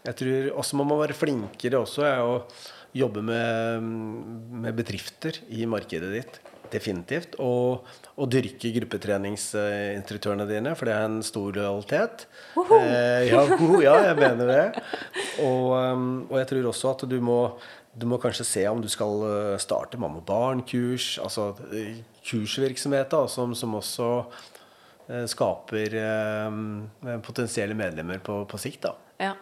Jeg tror også man må være flinkere også er å jobbe med, med bedrifter i markedet ditt. Definitivt. Og, og dyrke gruppetreningsinstruktørene dine, for det er en stor lojalitet. Eh, ja, ja, jeg mener det. Og, um, og jeg tror også at du må, du må kanskje se om du skal eh, starte mamma og barn-kurs, altså eh, kursvirksomhet da, som, som også eh, skaper eh, potensielle medlemmer på, på sikt. da. Ja.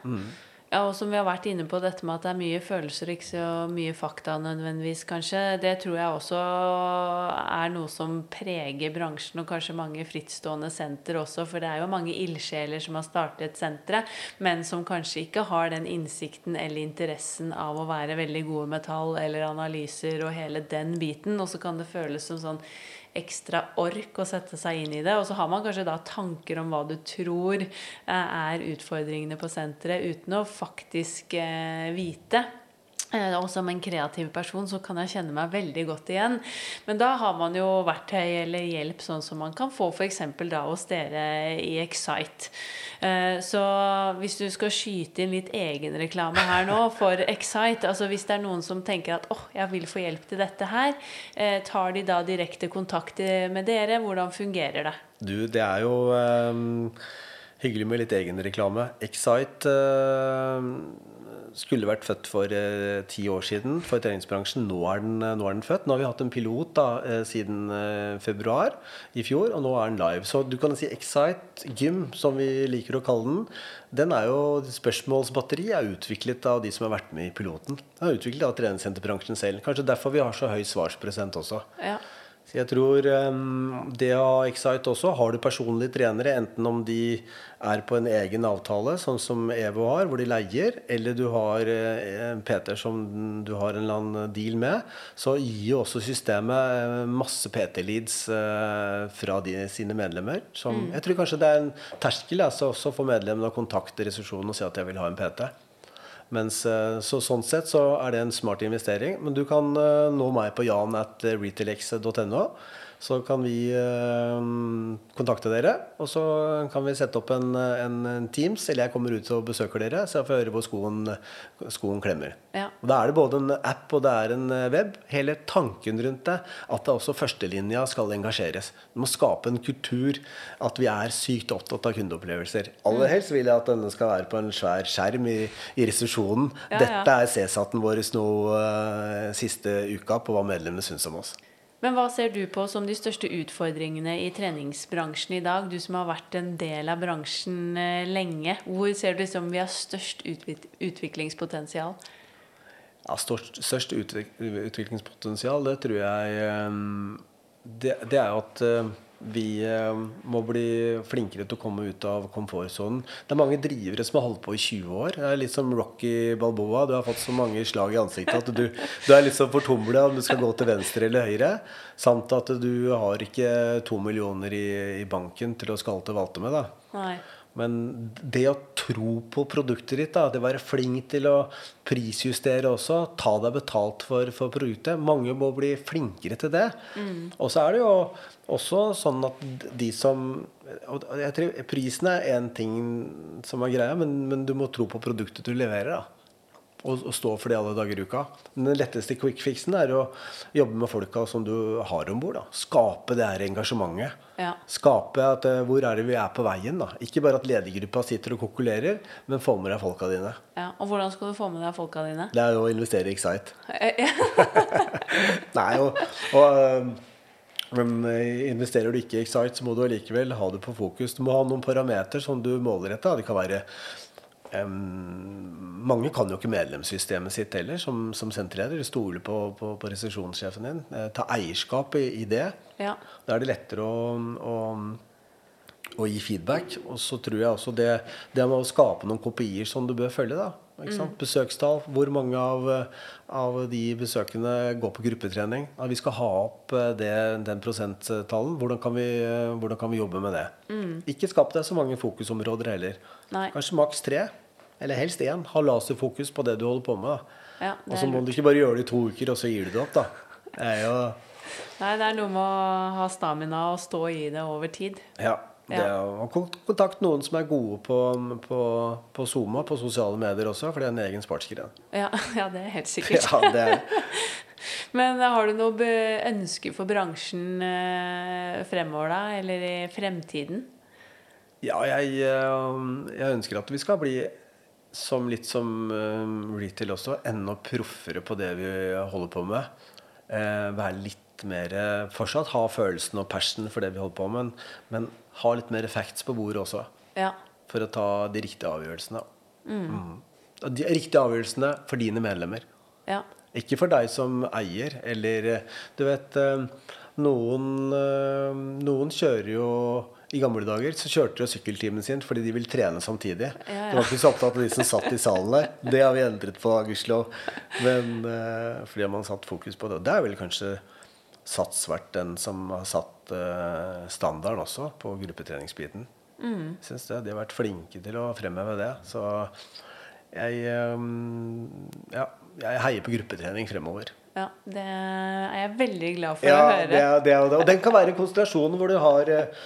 Ja, og som vi har vært inne på, dette med at det er mye følelser, ikke så mye fakta nødvendigvis, kanskje. Det tror jeg også er noe som preger bransjen, og kanskje mange frittstående senter også. For det er jo mange ildsjeler som har startet senteret, men som kanskje ikke har den innsikten eller interessen av å være veldig gode med tall eller analyser og hele den biten. Og så kan det føles som sånn ekstra ork å sette seg inn i det. Og så har man kanskje da tanker om hva du tror eh, er utfordringene på senteret, uten å faktisk eh, vite. Eh, Og som en kreativ person så kan jeg kjenne meg veldig godt igjen. Men da har man jo verktøy eller hjelp sånn som man kan få f.eks. da hos dere i Excite. Eh, Så hvis du skal skyte inn litt egenreklame her nå for Excite altså Hvis det er noen som tenker at åh, jeg vil få hjelp til dette her, eh, tar de da direkte kontakt med dere? Hvordan fungerer det? Du, det er jo um, hyggelig med litt egenreklame. Excite eh, skulle vært født for eh, ti år siden for treningsbransjen. Nå er, den, nå er den født. Nå har vi hatt en pilot da, eh, siden eh, februar i fjor, og nå er den live. Så du kan si Excite Gym, som vi liker å kalle den, den er jo Spørsmålsbatteri er utviklet av de som har vært med i piloten. Den er utviklet av treningssenterbransjen selv. Kanskje derfor vi har så høy svarsprosent også. Ja. Så jeg tror um, det av Excite også, har du personlige trenere, enten om de er på en egen avtale, sånn som EVO har, hvor de leier, eller du har eh, en Peter som du har en eller annen deal med, så gir jo også systemet eh, masse PT-leads eh, fra de, sine medlemmer. Som, Jeg tror kanskje det er en terskel altså, også for medlemmene å kontakte resepsjonen og si at jeg vil ha en PT. Mens, eh, så sånn sett så er det en smart investering. Men du kan eh, nå meg på jan. Så kan vi eh, kontakte dere, og så kan vi sette opp en, en, en Teams, eller jeg kommer ut og besøker dere, så jeg får høre hvor skoen, skoen klemmer. Ja. Og Da er det både en app og det er en eh, web. Hele tanken rundt det, at det også førstelinja skal engasjeres. Du må skape en kultur at vi er sykt opptatt av kundeopplevelser. Aller helst vil jeg at denne skal være på en svær skjerm i, i resepsjonen. Ja, ja. Dette er CSAT-en vår nå uh, siste uka på hva medlemmene syns om oss. Men hva ser du på som de største utfordringene i treningsbransjen i dag? Du som har vært en del av bransjen eh, lenge. Hvor ser du liksom vi har størst utviklingspotensial? Ja, størst, størst utviklingspotensial, det tror jeg eh, det, det er jo at eh, vi eh, må bli flinkere til å komme ut av komfortsonen. Det er mange drivere som har holdt på i 20 år. Det er litt som Rocky Balboa. Du har fått så mange slag i ansiktet at du, du er litt så fortumla om du skal gå til venstre eller høyre. Samt at du har ikke to millioner i, i banken til å skalte valte med. da. Nei. Men det å tro på produktet ditt, da, det å være flink til å prisjustere også, ta deg betalt for, for produktet Mange må bli flinkere til det. Og så er det jo også sånn at de som jeg tror Prisen er én ting som er greia, men, men du må tro på produktet du leverer. da og, og stå for det alle dager i uka. Men den letteste quick fixen er å jobbe med folka som du har om bord. Skape det her engasjementet. Ja. Skape at eh, hvor er det vi er på veien. da Ikke bare at ledergruppa sitter og kokulerer, men få med deg folka dine. Ja. Og hvordan skal du få med deg folka dine? Det er jo å investere i Excite. Eh. <laughs> Nei, og, og øh, men øh, investerer du ikke i Excite, så må du allikevel ha det på fokus. Du må ha noen parameter som du måler etter. Det kan være um, Mange kan jo ikke medlemssystemet sitt heller, som, som senterleder. Stoler på, på, på resesjonssjefen din. Eh, ta eierskap i, i det. ja. Da er det lettere å, å, og gi feedback. Og så tror jeg også det, det med å skape noen kopier som du bør følge. da sant? Besøkstall. Hvor mange av, av de besøkende går på gruppetrening? Ja, vi skal ha opp eh, det, den prosenttallen. Hvordan kan, vi, eh, hvordan kan vi jobbe med det? Ikke skap deg så mange fokusområder heller. Nei. Kanskje maks tre. Eller helst én. Ha laserfokus på det du holder på med. Ja, Og så må du ikke bare gjøre det i to uker, og så gir du det opp. da. Det er jo, Nei, det er noe med å ha stamina og stå i det over tid. ja, det Ja. å kontakte kontakt noen som er gode på, på, på Zoma, på sosiale medier også, for det er en egen sportsgren. Ja, <laughs> ja det er helt sikkert. Ja, det er, <laughs> Men har du noe ønske for bransjen eh, fremover, da? Eller i fremtiden? Ja, jeg, eh, jeg ønsker at vi skal bli, som litt som eh, retail også, enda proffere på det vi holder på med. Eh, være litt mer eh, Fortsatt ha følelsen og passion for det vi holder på med, men, men ha litt mer facts på bordet også. Ja. For å ta de riktige avgjørelsene. Mm. Mm. De riktige avgjørelsene for dine medlemmer. ja. Ikke for deg som eier, eller eh, Du vet Noen, noen kjører jo I gamle dager så kjørte de sykkeltimen sin fordi de vil trene samtidig. Ja, ja. Det var ikke så opptatt av de som satt i salen der. Det har vi endret på, gudskjelov. Men uh, fordi man satt fokus på det. Og det er vel kanskje Sats vært den som har satt uh, standarden også på gruppetreningsbiten. Mm. Syns det. De har vært flinke til å fremheve det. Så jeg um, Ja, jeg heier på gruppetrening fremover. ja. Det er jeg veldig glad for Ja, å høre. det det. Og den kan være en konstellasjon hvor du har eh,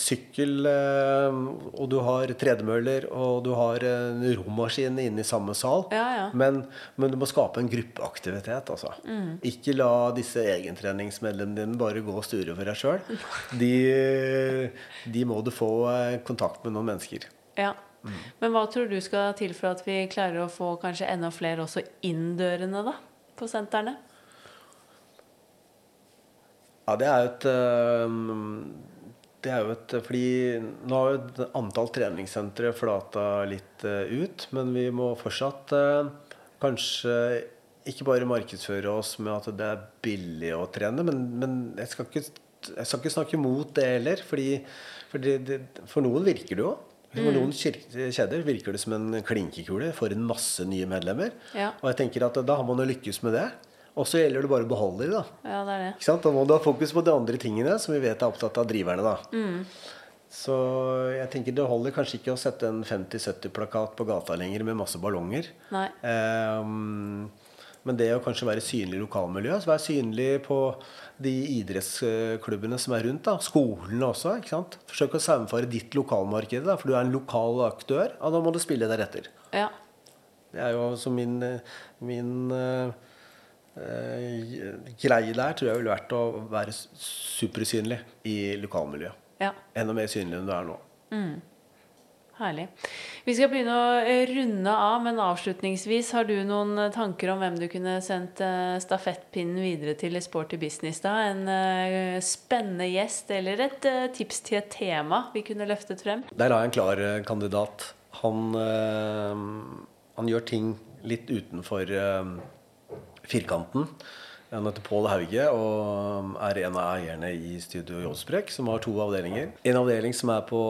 sykkel, eh, og du har tredemøller, og du har en romaskin inne i samme sal. Ja, ja. Men, men du må skape en gruppeaktivitet, altså. Mm. Ikke la disse egentreningsmedlemmene dine bare gå og sture for deg sjøl. De, de må du få eh, kontakt med noen mennesker. Ja. Men hva tror du skal til for at vi klarer å få kanskje enda flere også inn dørene, da? På sentrene? Ja, det er jo et Det er jo et Fordi nå har jo antall treningssentre flata litt øh, ut, men vi må fortsatt øh, kanskje ikke bare markedsføre oss med at det er billig å trene, men, men jeg, skal ikke, jeg skal ikke snakke mot det heller. Fordi, fordi det, for noen virker det jo. For noen kjeder virker det som en klinkekule for en masse nye medlemmer. Ja. Og jeg tenker at da har man jo lykkes med det. Og så gjelder det bare å beholde dem, da. Ja, det er det. Ikke sant? Da må du ha fokus på de andre tingene som vi vet er opptatt av driverne. da. Så jeg tenker det holder kanskje ikke å sette en 50-70-plakat på gata lenger med masse ballonger. Nei. Um, men det å kanskje være synlig i lokalmiljøet, så være synlig på de idrettsklubbene som er rundt. da, Skolene også. ikke sant? Forsøk å saumfare ditt lokalmarked, da, for du er en lokal aktør. Og da må du spille deretter. Ja. Det er jo som min, min eh, greie der tror jeg ville vært å være supersynlig i lokalmiljøet. ja. Enda mer synlig enn du er nå. Herlig. Vi skal begynne å eh, runde av, men avslutningsvis, har du noen eh, tanker om hvem du kunne sendt eh, stafettpinnen videre til i Sporty Business? da? En eh, spennende gjest eller et eh, tips til et tema vi kunne løftet frem? Der har jeg en klar eh, kandidat. Han, eh, han gjør ting litt utenfor eh, firkanten. Han heter Pål Hauge og er en av eierne i Studio Jonsbrek, som har to avdelinger. En avdeling som er på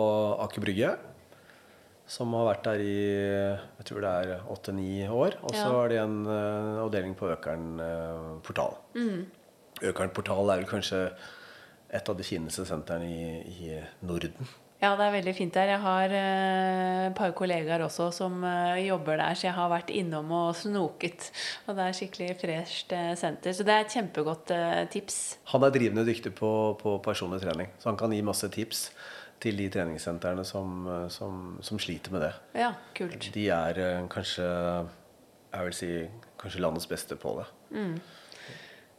Aker Brygge, som har vært der i jeg tror det er åtte-ni år. Og så Ja. er det en eh, avdeling på Økern eh, portal. Økern portal er vel kanskje et av de fineste sentrene i, i Norden. Ja, det er veldig fint der. Jeg har et et par kollegaer også som uh, jobber der, så jeg har vært innom og snoket. Og det er skikkelig fresht uh, senter. Så det er et kjempegodt eh, tips. Han er drivende dyktig på, på personlig trening, så han kan gi masse tips til de treningssentrene som, som, som sliter med det. Ja, kult. De er eh, kanskje jeg vil si kanskje landets beste på det.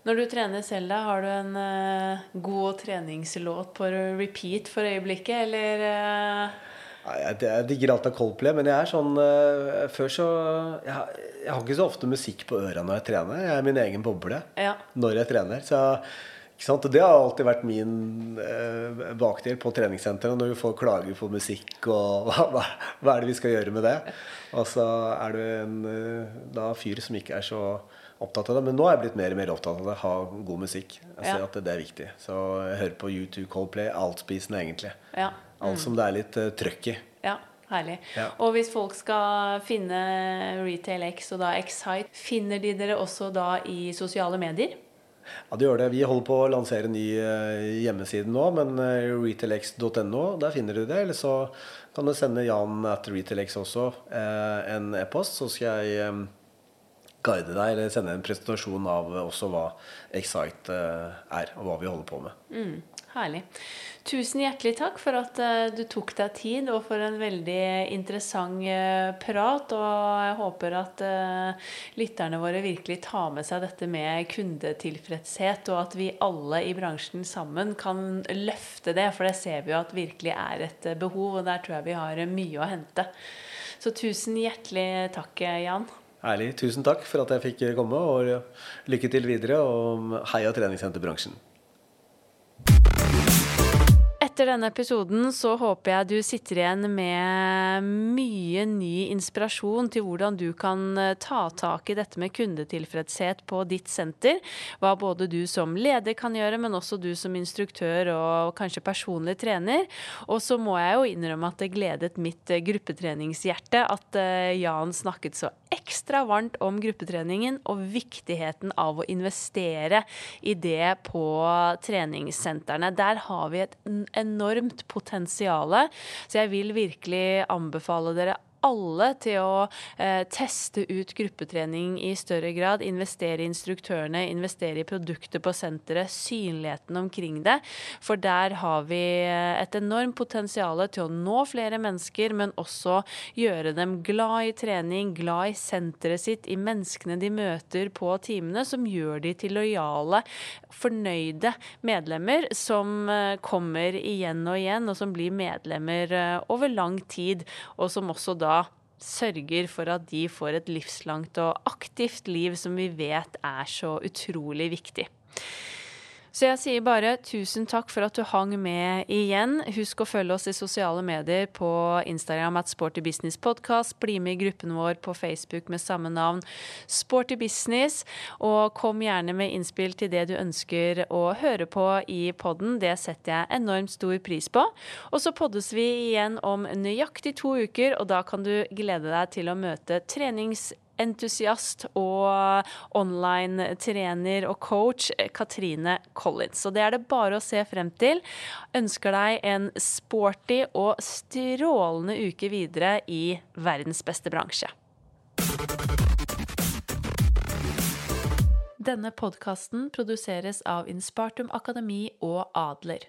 Når du trener selv, da, har du en uh, god treningslåt på repeat for øyeblikket, eller uh... Nei, Jeg, digger alt av Coldplay, men jeg er sånn uh, Før så jeg, har- jeg har ikke så ofte musikk på øra når jeg trener. Jeg er min egen boble Ja. når jeg trener. Så? Og det har alltid vært min eh, bakdel på treningssenteret. Når vi får klager på musikk og <laughs> hva, hva, er det vi skal gjøre med det? Og så er du en da, fyr som ikke er så opptatt av det. Men nå er jeg blitt mer og mer opptatt av det. Ha god musikk. Jeg ser ja. at det er viktig. Så jeg hører på YouTube, Coldplay, altspisende egentlig. Ja. Mm. Alt som det er litt uh, trøkk i. Ja. Herlig. Ja. Og hvis folk skal finne Retail X og da Excite, finner de dere også da i sosiale medier? Ja, det gjør det. Vi holder på å lansere en ny uh, hjemmeside nå, men uh, retailx.no, der finner du det. Eller så kan du sende Jan at retailx også en e-post, så skal jeg guide deg eller sende en presentasjon av også hva Excite er, og hva vi holder på med. Mm. Herlig. Tusen hjertelig takk for at uh, du tok deg tid, og for en veldig interessant uh, prat. Og jeg håper at lytterne våre virkelig tar med seg dette med kundetilfredshet, og at vi alle i bransjen sammen kan løfte det, for det ser vi jo at virkelig er et behov, og der tror jeg vi har mye å hente. Så tusen hjertelig takk, Jan. Herlig. Tusen takk for at jeg fikk komme, og lykke til videre. Og heia treningssenterbransjen. Etter denne episoden så håper jeg du sitter igjen med mye ny inspirasjon til hvordan du kan eh, ta tak i dette med kundetilfredshet på ditt senter. Hva både du som leder kan gjøre, men også du som instruktør og kanskje personlig trener. Og så må jeg jo innrømme at det gledet mitt eh, gruppetreningshjerte at eh, Jan snakket så ekstra varmt om gruppetreningen og viktigheten av å investere i det på treningssentrene. Der har vi et enormt potensial. Så jeg vil virkelig anbefale dere alle til å eh, teste ut gruppetrening i større grad. Investere i instruktørene, investere i produktet på senteret, synligheten omkring det. For der har vi eh, et enormt potensial til å nå flere mennesker, men også gjøre dem glad i trening, glad i senteret sitt, i menneskene de møter på timene, som gjør de til lojale, fornøyde medlemmer som eh, kommer igjen og igjen, og som blir medlemmer eh, over lang tid, og som også sørger for at de får et livslangt og aktivt liv som vi vet er så utrolig viktig. Så jeg sier bare tusen takk for at du hang med igjen. Husk å følge oss i sosiale medier på Instagram at Sporty Business Podcast. Bli med i gruppen vår på Facebook med samme navn, Sporty Business. Og kom gjerne med innspill til det du ønsker å høre på i podden. Det setter jeg enormt stor pris på. Og så poddes vi igjen om nøyaktig to uker, og da kan du glede deg til å møte trenings entusiast og online-trener og coach Katrine Collins. Så det er det bare å se frem til. Ønsker deg en sporty og strålende uke videre i verdens beste bransje. Denne podkasten produseres av Inspartum Akademi og Adler.